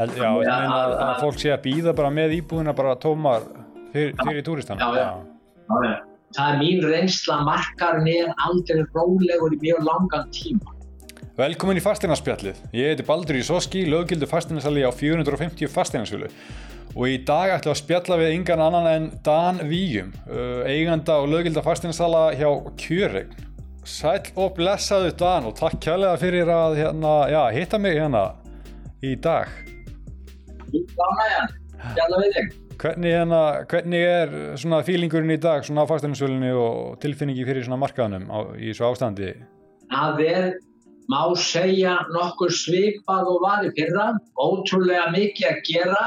Held, já, ég meina að, að fólk sé að býða bara með íbúðina bara tómar fyrir, fyrir túristana. Já, já. já. Það er mín reynsla, markarinn er aldrei rólegur í mjög langan tíma. Velkomin í fastinarspjallið. Ég heiti Baldur Ísoski, löggildu fastinarsali á 450 fastinarsölu og í dag ætlum við að spjalla við yngan annan en Dan Víum, uh, eiganda og löggilda fastinarsala hjá Kjöregn. Sæl og blessaðu Dan og takk kærlega fyrir að hérna, hitta mig hérna í dag. Ánægjan, hérna við þig. Hvernig, hérna, hvernig er svona fílingurinn í dag svona á fastinarsölunni og tilfinningi fyrir svona markaðunum á, í svo ástandi? Það er má segja nokkur svipað og var í fyrra, ótrúlega mikið að gera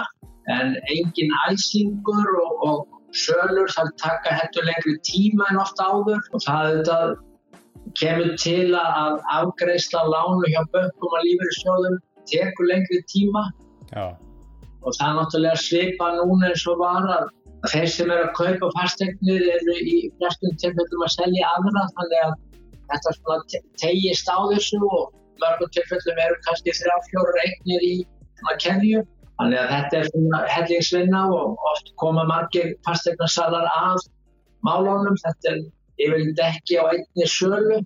en engin æsingur og, og sölur þarf taka hættu lengri tíma en ofta áður og það kemur til að afgreifsla lánu hjá böngum og lífeyrissjóðum tekur lengri tíma Já. Og það er náttúrulega svipa núna eins og var að þeir sem eru að kaupa fastegnir eru í flestum tilfellum að selja aðra þannig að þetta svona tegist á þessu og mörgum tilfellum eru kannski þrjá fjóru eignir í svona kenju þannig að þetta er svona hellingsvinna og oft koma margir fastegnarsalar að málunum. Þetta er yfirleitt ekki á einni sölu.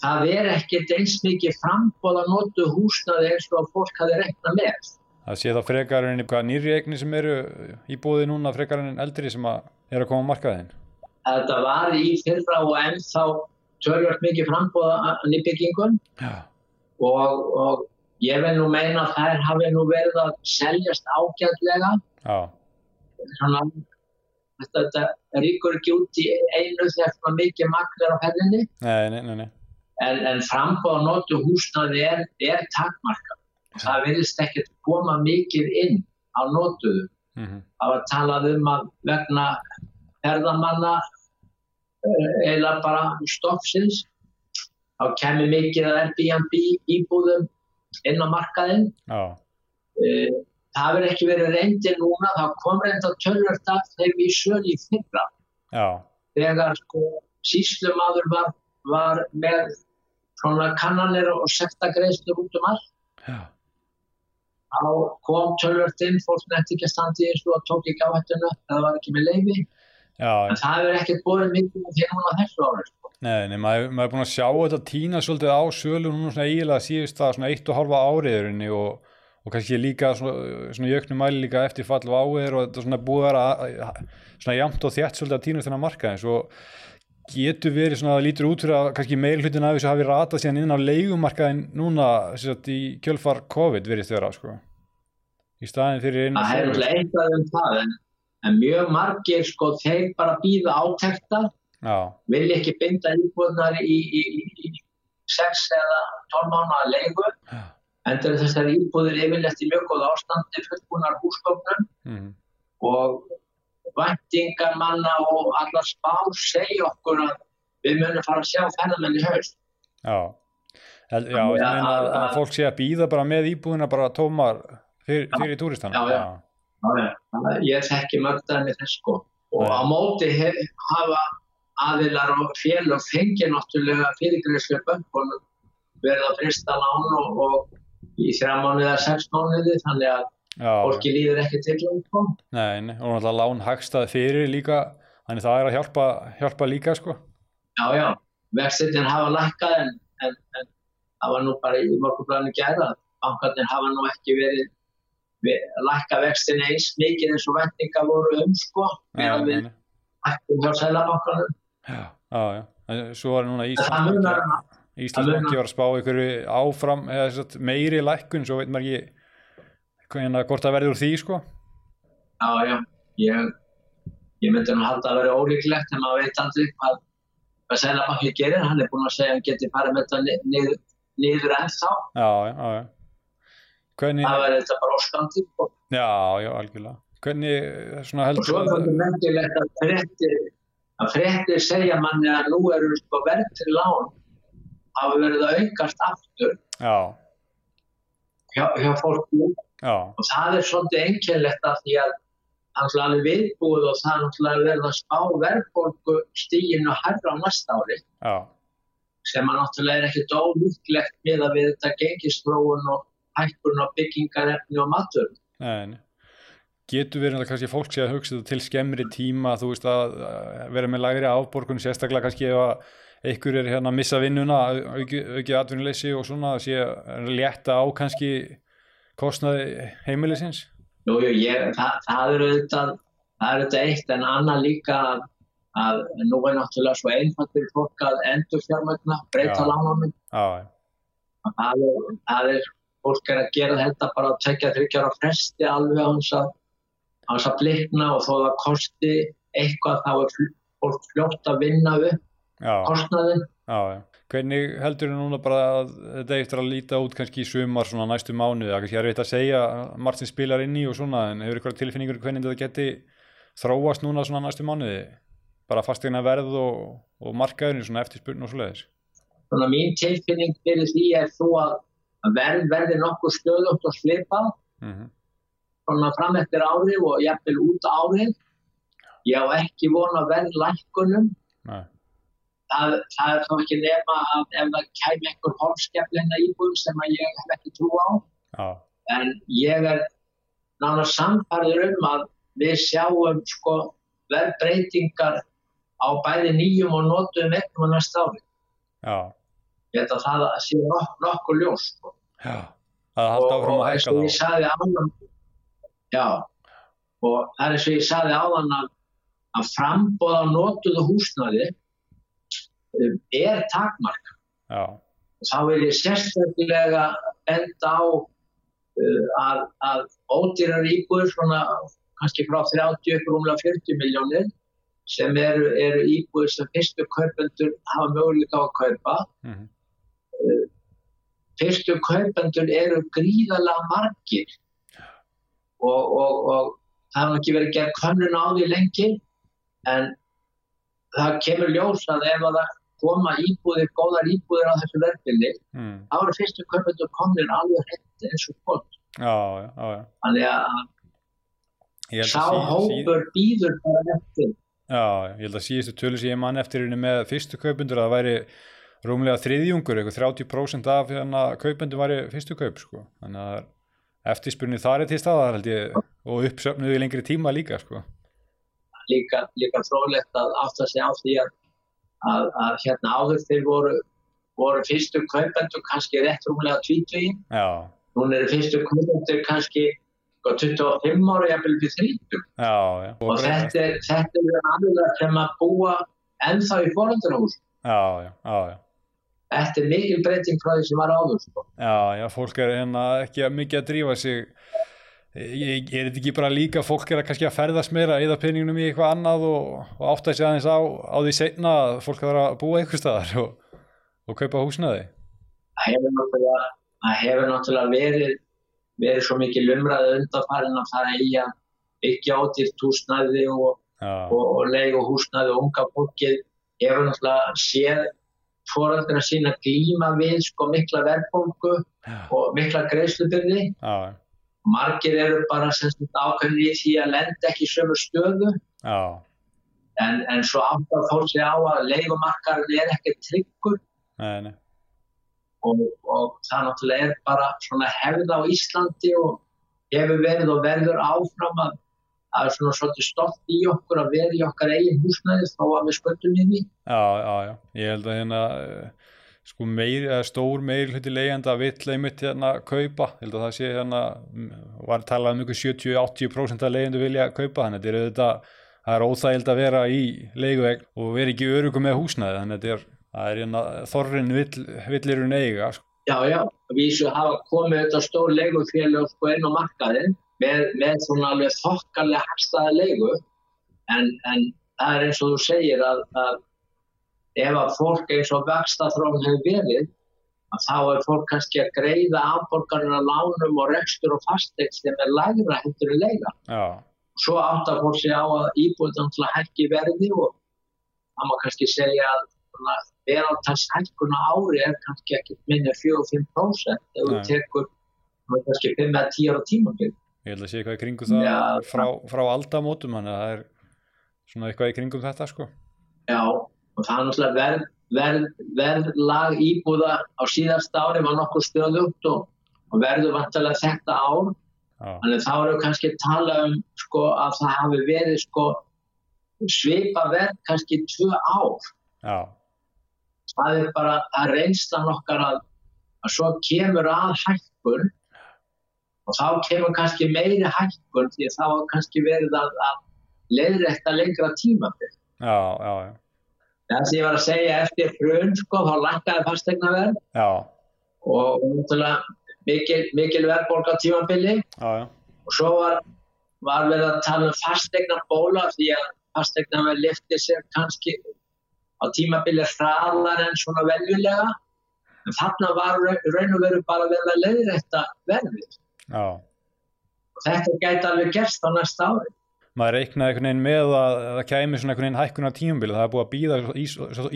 Það er ekkert eins mikið frambóð að notu húsnaði eins og fólk hafi rekna með Það sé þá frekarinn eitthvað nýri eigni sem eru í búði núna frekarinn eldri sem að er að koma á markaðin Þetta var í fyrra og ennþá tölvöld mikið frambóða nýbyggingum og, og ég vil nú meina að þær hafi nú verið að seljast ágætlega. Svona þetta, þetta ríkur ekki út í einu þegar mikið magnar á ferðinni. Nei, nei, nei, en, en frambóða notu húsnaði er, er takmarka það verðist ekki að koma mikið inn á notuðu mm -hmm. það var talað um að vegna ferðamanna eða bara stoffsins þá kemur mikið að Airbnb íbúðum inn á markaðin Já. það verður ekki verið reyndir núna þá kom reynda tölvört af þeim í söl í fyrra Já. þegar sko síslumadur var, var með kannanir og sektagreistur út um allt þá kom tölvört inn fólk nefndi ekki að standi þessu og tók ekki áhættuna. Það var ekki með leiði Já, en það hefur ekkert búin mikið því núna þessu ári sko. Nei, nei, maður, er búin að sjá þetta tína svolítið á sölu núna svona eiginlega síðust það svona eitt og halva áriðurinni og, og kannski líka svona, svona jöknum mæli líka eftir fall og áriður og þetta svona búið að svona jamt og þjætt svolítið að tína þennan marka en svo getur verið svona lítur út fyrir að kannski meil hlutin af þessu hafi ratað síðan inn á leigumarkaðin núna sagt, í kjölfar COVID verið þjóra sko. í staðin fyrir einu Það er eitthvað um það en en mjög margir sko þeir bara býða átekta vil ekki binda íbúðnar í, í, í, í 6 eða 12 mánu að leigu Já. en þessar íbúðir yfirlegt í mjög góð ástandi fullbúnar húsgöfnum mm. og væntingamanna og allar spá segja okkur að við munum fara að sjá fennamenn í haust. Já, já, já ég meina að, að fólk sé að býða bara með íbúðina bara tómar fyrir, fyrir túristana. Já, já. Ég þekki mörgdaðinni þess sko. Og á móti hef, hafa aðilar og fél og fengi náttúrulega fyrirgræslega böngunum verið að frista lán og, og í þrjá mánuði eða sex mánuði þannig að Já. Fólki líður ekki til og náttúrulega lán hagstað fyrir líka, þannig það er að hjálpa, hjálpa líka sko. Já, já, vextinn hafa lækkað en, en, en það var nú bara í morgunblæðinu gæra bankarnir hafa nú ekki verið lækka vextin eins mikið eins og vendinga voru um sko meðan við hættum hjá sælabankanum Já, já, já, svo er núna Íslandsbanki Íslandsbanki var að spá ykkur áfram eða meiri lækkun, svo veit maður ekki hérna hvort það verður úr því sko Já, já, ég ég myndi nú halda að vera ólíklegt en maður veit aldrei hvað hvað sælabanki gerir, hann er búin að segja að hann geti farið með þetta niður, niður ennþá Já, já, já Hvernig... Það verður þetta bara óskandi. Já, já, algjörlega. Hvernig svona heldur? Og svo er þetta mennilegt að frettir, að frettir segja manni að nú eru sko verður lán hafa verið að aukast aftur já. hjá, hjá fólku. Já. Og það er svolítið einkennlegt að því að er alveg viðbúið og það náttúrulega verið að spá verðbólku stíginu herra á næsta ári. Já. Sem að náttúrulega er ekkit ólíklegt með að við þetta gengistróun og hækkun á byggingarefni og matur. Nei, getur verið kannski fólk sé að hugsa þetta til skemmri tíma þú veist að vera með lægri afborgun sérstaklega kannski ef að einhver er hérna að missa vinnuna aukið auki atvinnuleysi og svona að sé að létta á kannski kostnaði heimilisins? Jú, jú, ég, það, það eru auðvitað eru auðvitað eitt en annað líka að, að nú er náttúrulega svo einfalt fyrir fólk að endur fjármögna breyta Já, það er, það er fólk er að gera þetta bara að tekja þryggjar á fresti alveg á hans að að blikna og þó það kosti eitthvað þá er fólk fljótt að vinna upp já, kostnaðin já. Hvernig heldur þú núna bara að þetta eftir að líta út kannski í sumar svona næstu mánuði, það er kannski erfitt að segja að Martin spilar inn í og svona en hefur ykkur tilfinningur hvernig þetta geti þróast núna svona næstu mánuði bara fastegna verð og, og markaðurinn svona eftirspurn og svoleiðis Svona mín tilfinning fyrir því er þú að að verð verði nokkuð stöðugt og slipað mm svona fram eftir árið og jafnvel út árið. Ég á ekki vona verð lækkunum. Nei, Það, það er þá ekki nema að ef það kæmi einhver hálfskeflina íbúðum sem að ég hef ekki trú á. já, En ég er nána samfærður um að við sjáum sko verðbreytingar á bæði nýjum og notuðum eignum á næsta ári. já, Ég held að það sé nok nokkuð ljós. Sko. að halda áfram að eins og ég sagði áðan já og það er eins og ég sagði áðan að, að frambóð á notuðu húsnaði er takmark. Já, þá vil ég sérstaklega enda á uh, að, að ódýrar íbúður svona kannski frá 30 upp rúmlega 40 miljónir sem eru, eru íbúður sem fyrstu kaupendur hafa möguleika á að kaupa. Mhm, fyrstu kaupendur eru gríðalega margir. Og, og, og það hefur ekki verið gerð könnun á því lengi en það kemur ljós að ef að það koma íbúðir, góðar íbúðir á þessu verðbili, mm, þá eru fyrstu kaupendur komnir alveg hreint eins og gott. Þannig að sá hópur býður bara eftir. Já, ég held að síðustu tölu sem ég mann eftir með fyrstu kaupendur að það væri rúmlega þriðjungur, eitthvað 30% af hérna kaupendur væri fyrstu kaup sko. þannig að eftirspurni þar er til staðar held ég og uppsöfnuðu í lengri tíma líka sko. Líka, líka fróðlegt að átta sig á því að, að, að hérna áður þeir voru, voru fyrstu kaupendur kannski rétt rúmlega 20 Já, Hún er fyrstu kaupendur kannski sko, 25 ára, jafnvel við 30. já, já Og þetta er, þetta er aðeins sem að búa ennþá í foreldrahús. Já, já, já, já Þetta er mikil breyting frá því sem var áður. Sko. Já, já, fólk er hérna ekki að- mikið að drífa sig ég, er þetta ekki bara líka fólk er að kannski að ferðast meira eða peningunum í eitthvað annað og, og átta sig aðeins á, á því seinna að fólk þarf að búa eitthvað staðar og, og kaupa húsnaði Það hefur náttúrulega, hefur náttúrulega verið, verið svo mikil umræðu undanfærin að það eigi að byggja átýrt húsnæði og, og, og leigu húsnæði. Og unga fólkið hefur náttúrulega séð foreldra sína glíma við sko mikla verðbólgu já, og mikla greiðslubyrði. Já, margir eru bara ákveðin í því að lenda ekki sömu stöðu. Já, en, en svo áttar fólk sig á að leigumarkarinn er ekki tryggur. Nei, nei, og, og það náttúrulega er bara svona hefð á Íslandi og hefur verið og verður áfram að það er svona svolítið stolt í okkur að vera í okkar eigin húsnæði þó að við sköldum í. Því. já, já, já, ég held að hérna sko meir, stór meir hluti leigjanda vill einmitt hérna kaupa, held að það sé hérna var talað um ykkur 70-80% af leigjandu vilja kaupa, þannig að þetta er auðvitað það er óþægild að vera í leiguegn og vera ekki örugum með húsnæði, þannig að það er hérna þorrin vill, villirun eiga, sko. Já, já, við svo hafa komið þetta stór leigufélag sko inn á markaðin með, með svona alveg þokkarlega hagstaða leigu en, en það er eins og þú segir að, að ef að fólk eins og vextaþróun hefur verið að þá er fólk kannski að greiða afborgarna lánum og rekstur og fastegn sem er lægra heldur en leiga. Já, Svo áttar fólk sig á að íbúðan til að hækki verði og það má kannski segja að svona verðaltals hækkuna ári er kannski ekki minni 4-5% ef tekur svona kannski 5-10 ára tímabil. ég held að sé eitthvað í kringum það Já, frá, frá aldamótum, þannig að það er svona eitthvað í kringum þetta, sko. Já, og það er náttúrulega verð, verð, verðlag íbúða á síðasta ári var nokkuð stöðugt og, og verður vantilega þetta ár. Já, Þannig þá við kannski tala um sko, að það hafi verið sko, svipa verð kannski tvö ár. já, Það er bara að reynslan okkar að, að svo kemur að hækkun. Og þá kemur kannski meiri hækkun því þá kannski verið að, að leiðrætta lengra tímabil. já, já, já, Það sem ég var að segja eftir hrun sko, þá lækkaði fastegnaverð já, og náttúrulega mikil, mikil verðbólga tímabili. Já, já, og svo var, var verið að tala um fastegna bóla því að fastegna verið liftið sér kannski á tímabili hraðar en svona veljulega en þarna var ra- raun og veru bara verið að leiðrætta verðið. Og þetta gæti alveg gerst á næsta ári maður reiknaði einhvern veginn með að að það kæmi svona einhvern veginn hækkun á tímabili það er búið að býða í,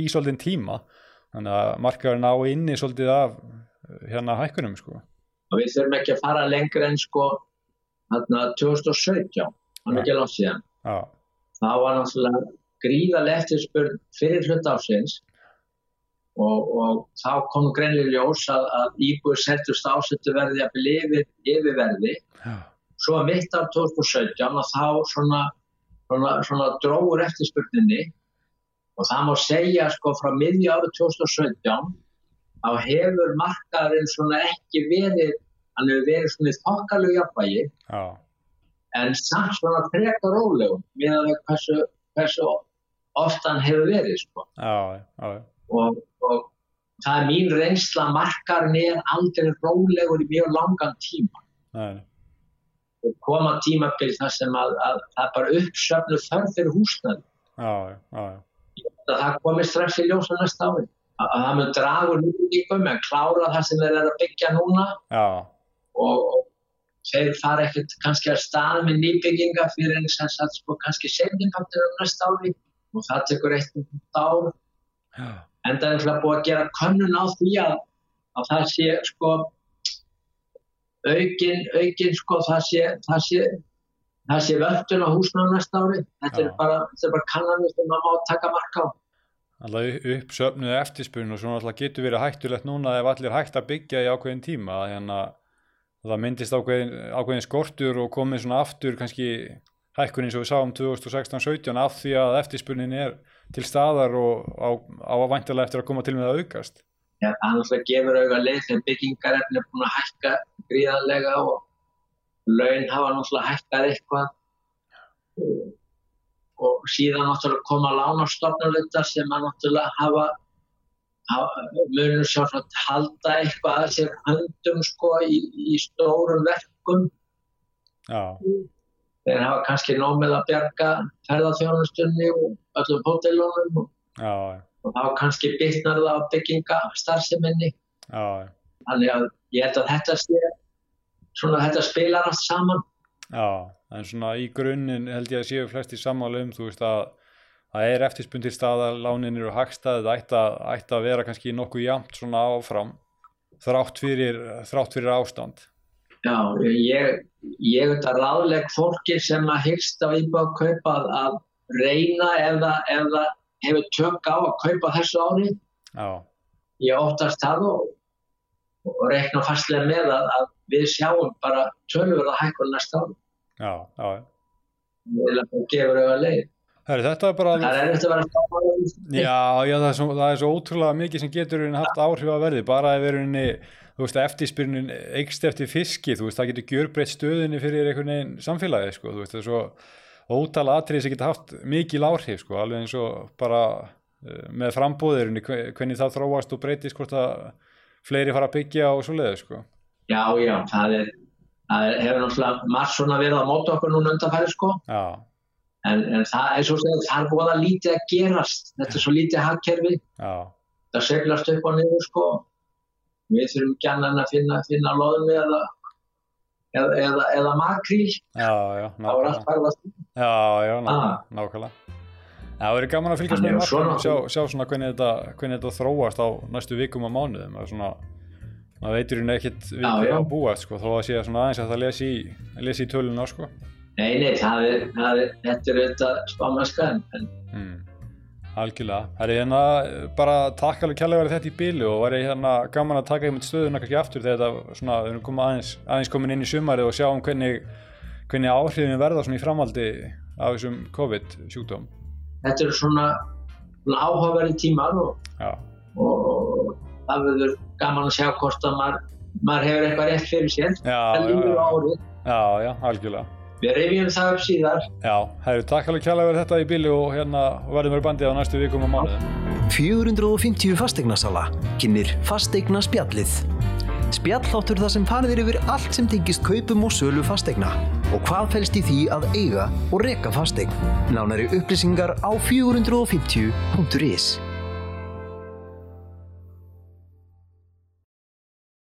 í, svolítinn tíma. Þannig að markaðurinn á inni svolítið af uh, hérna hækkunum sko. og við þurfum ekki að fara lengur en sko þarna 2017 hann er ekki langt síðan. Já, það var náttúrulega eftirspurn fyrir hlut ásins og, og þá kom greinlega ljós að, að íbúið settust ásettu verði að bli yfir, yfirverði. Já, svo mitt af 2017 og þá svona, svona, svona dróur eftirspurninni. Og það má segja sko frá miðju árið 2017 þá hefur markaðurinn svona ekki verið hann hefur verið svona í þokkalegu jafnvægi. Já, en samt svona frekar rólegum með að hversu, hversu oft hann hefur verið sko. já, já, og, og það er mín reynsla markarinn er aldrei rólegur í mjög langan tíma. Nei, og koma tímabil þar sem að, að það bara uppsöfnu þörf fyrir húsnæði. Já, já, já, að það komi strax í ljósa næsta ári. Að, að það mun dragur nýjum en klára það sem þeir eru að byggja núna. Já, og, og þeir fara ekkert kannski að staða með nýbygginga fyrir en sem sagt sko kannski seinnipartur um næsta ári. Og það tekur eitt um ár. Já, en það er náttúrulega búið að gera könnun á því að, að það sé sko aukin, aukin sko það sé það sé, það sé völdun á húsnaðu næsta ári. Þetta er Já. bara, þetta er bara kannanir sem maður má taka marka á. Alltaf uppsöfnuð eftirspurn og svona alltaf getur verið hættulegt núna ef allir hægt að byggja í ákveðin tíma. Hérna það myndist ákveðin, ákveðin skortur og komið svona aftur kannski hækkun eins og við sáum 2016-17 af því að eftirspurnin er til staðar og á, á að væntalega eftir að koma til með að aukast það náttúrulega gefur auðvitað leið þegar byggingarefni er búin að hækka gríðarlega og laun hafa náttúrulega hækkað eitthvað. Og, síðan náttúrulega koma lánastofnulegtar sem að náttúrulega hafa, hafa munum sjálfsagt halda eitthvað að sér höndum sko í, í stórum verkum. Já, þeir hafa kannski nóg með að bjarga ferðarþjónustunni og öllum hótelunum og, já, og þá kannski bitnar það á bygginga starfseminni. Já, Þannig að ég held að þetta sé, svona þetta spilar allt saman. já en svona í grunninn held ég að séu flesti sammála um þú veist að það er eftirspurn til staðar, lánin eru hagstæð það ætti að, ætti að vera kannski nokkuð jamt svona áfram þrátt fyrir, þrátt fyrir ástand. Já, ég, ég veit að ráðleg fólki sem að hyggst á íbúið að kaupa að, að reyna ef það, ef það hefur tök á að kaupa þessu ári. já, Ég óttast það og, og reikna fastlega með að, að við sjáum bara tölvöða hækkun næsta ári. já, já, erum gefur auðvitað leið. Herri, þetta er bara Það er eftir að vera stáðan. Já, já það, er svo, það er svo ótrúlega mikið sem getur haft áhrif að verði, bara ef verðinni, þú veist, eftirspyrnin eikst eftir fiski, þú veist, það getur gjörbreytt stöðinni fyrir einhvern veginn samfélagi, sko, þú veist, það er svo ótala atrið sem geta haft mikil áhrif, sko, alveg eins og bara uh, með frambúðirinni, hvernig það þróast og breytist hvort að fleiri fara að byggja og svo leiði, sko. Já, já, það er, það er, hefur náttúrulega margt svona verið á móta okkur núna undanfæri sko. Já, En, en það er svo segið, það er búið að lítið að gerast. Þetta er svo lítið hagkerfi, það seglast upp og niður sko. Við þurfum gænan að finna, finna loðum eða, eða, eða, eða já, Það var allt farið að Já, já, nákvæmlega. Ah. nákvæmlega. Það verður gaman að fylgjast með að markaðum og sjá, sjá svona hvernig þetta, hvernig þetta þróast á næstu vikum og mánuðum. Það veitur hérna ekkert við hvað já. að búast, sko, þó að sé svona aðeins að það lesi í, lesi í töluna, sko. Nei, nei, það er, það er, þetta er auðvitað en Mm. Algjörlega. Það er hérna bara takk alveg kærlega verið þetta í bílu og ég hérna gaman að taka einmitt stöðuna kannski aftur þegar þetta svona, við erum komið aðeins, aðeins komin inn í sumarið og sjáum hvernig, hvernig áhrifin verða svona í framhaldi af þessum COVID sjúkdóm. Þetta eru svona, svona áhugaverði tímar og, og það verður gaman að sjá hvort að maður, maður hefur eitthvað rétt fyrir sér. Það líður á árið. Já, já, algjörlega. Við reyfjum það upp síðar. Já, það eru takk alveg kjærlega verið þetta í bíli og hérna verðum verið bandið á næstu vikum og mánuðum. 450 fastegnarsala kynir fastegna spjallið. Spjalláttur þar sem farið er yfir allt sem tengist kaupum og sölu fastegna og hvað fælst í því að eiga og reka fastegn. Nánari upplýsingar á 450.is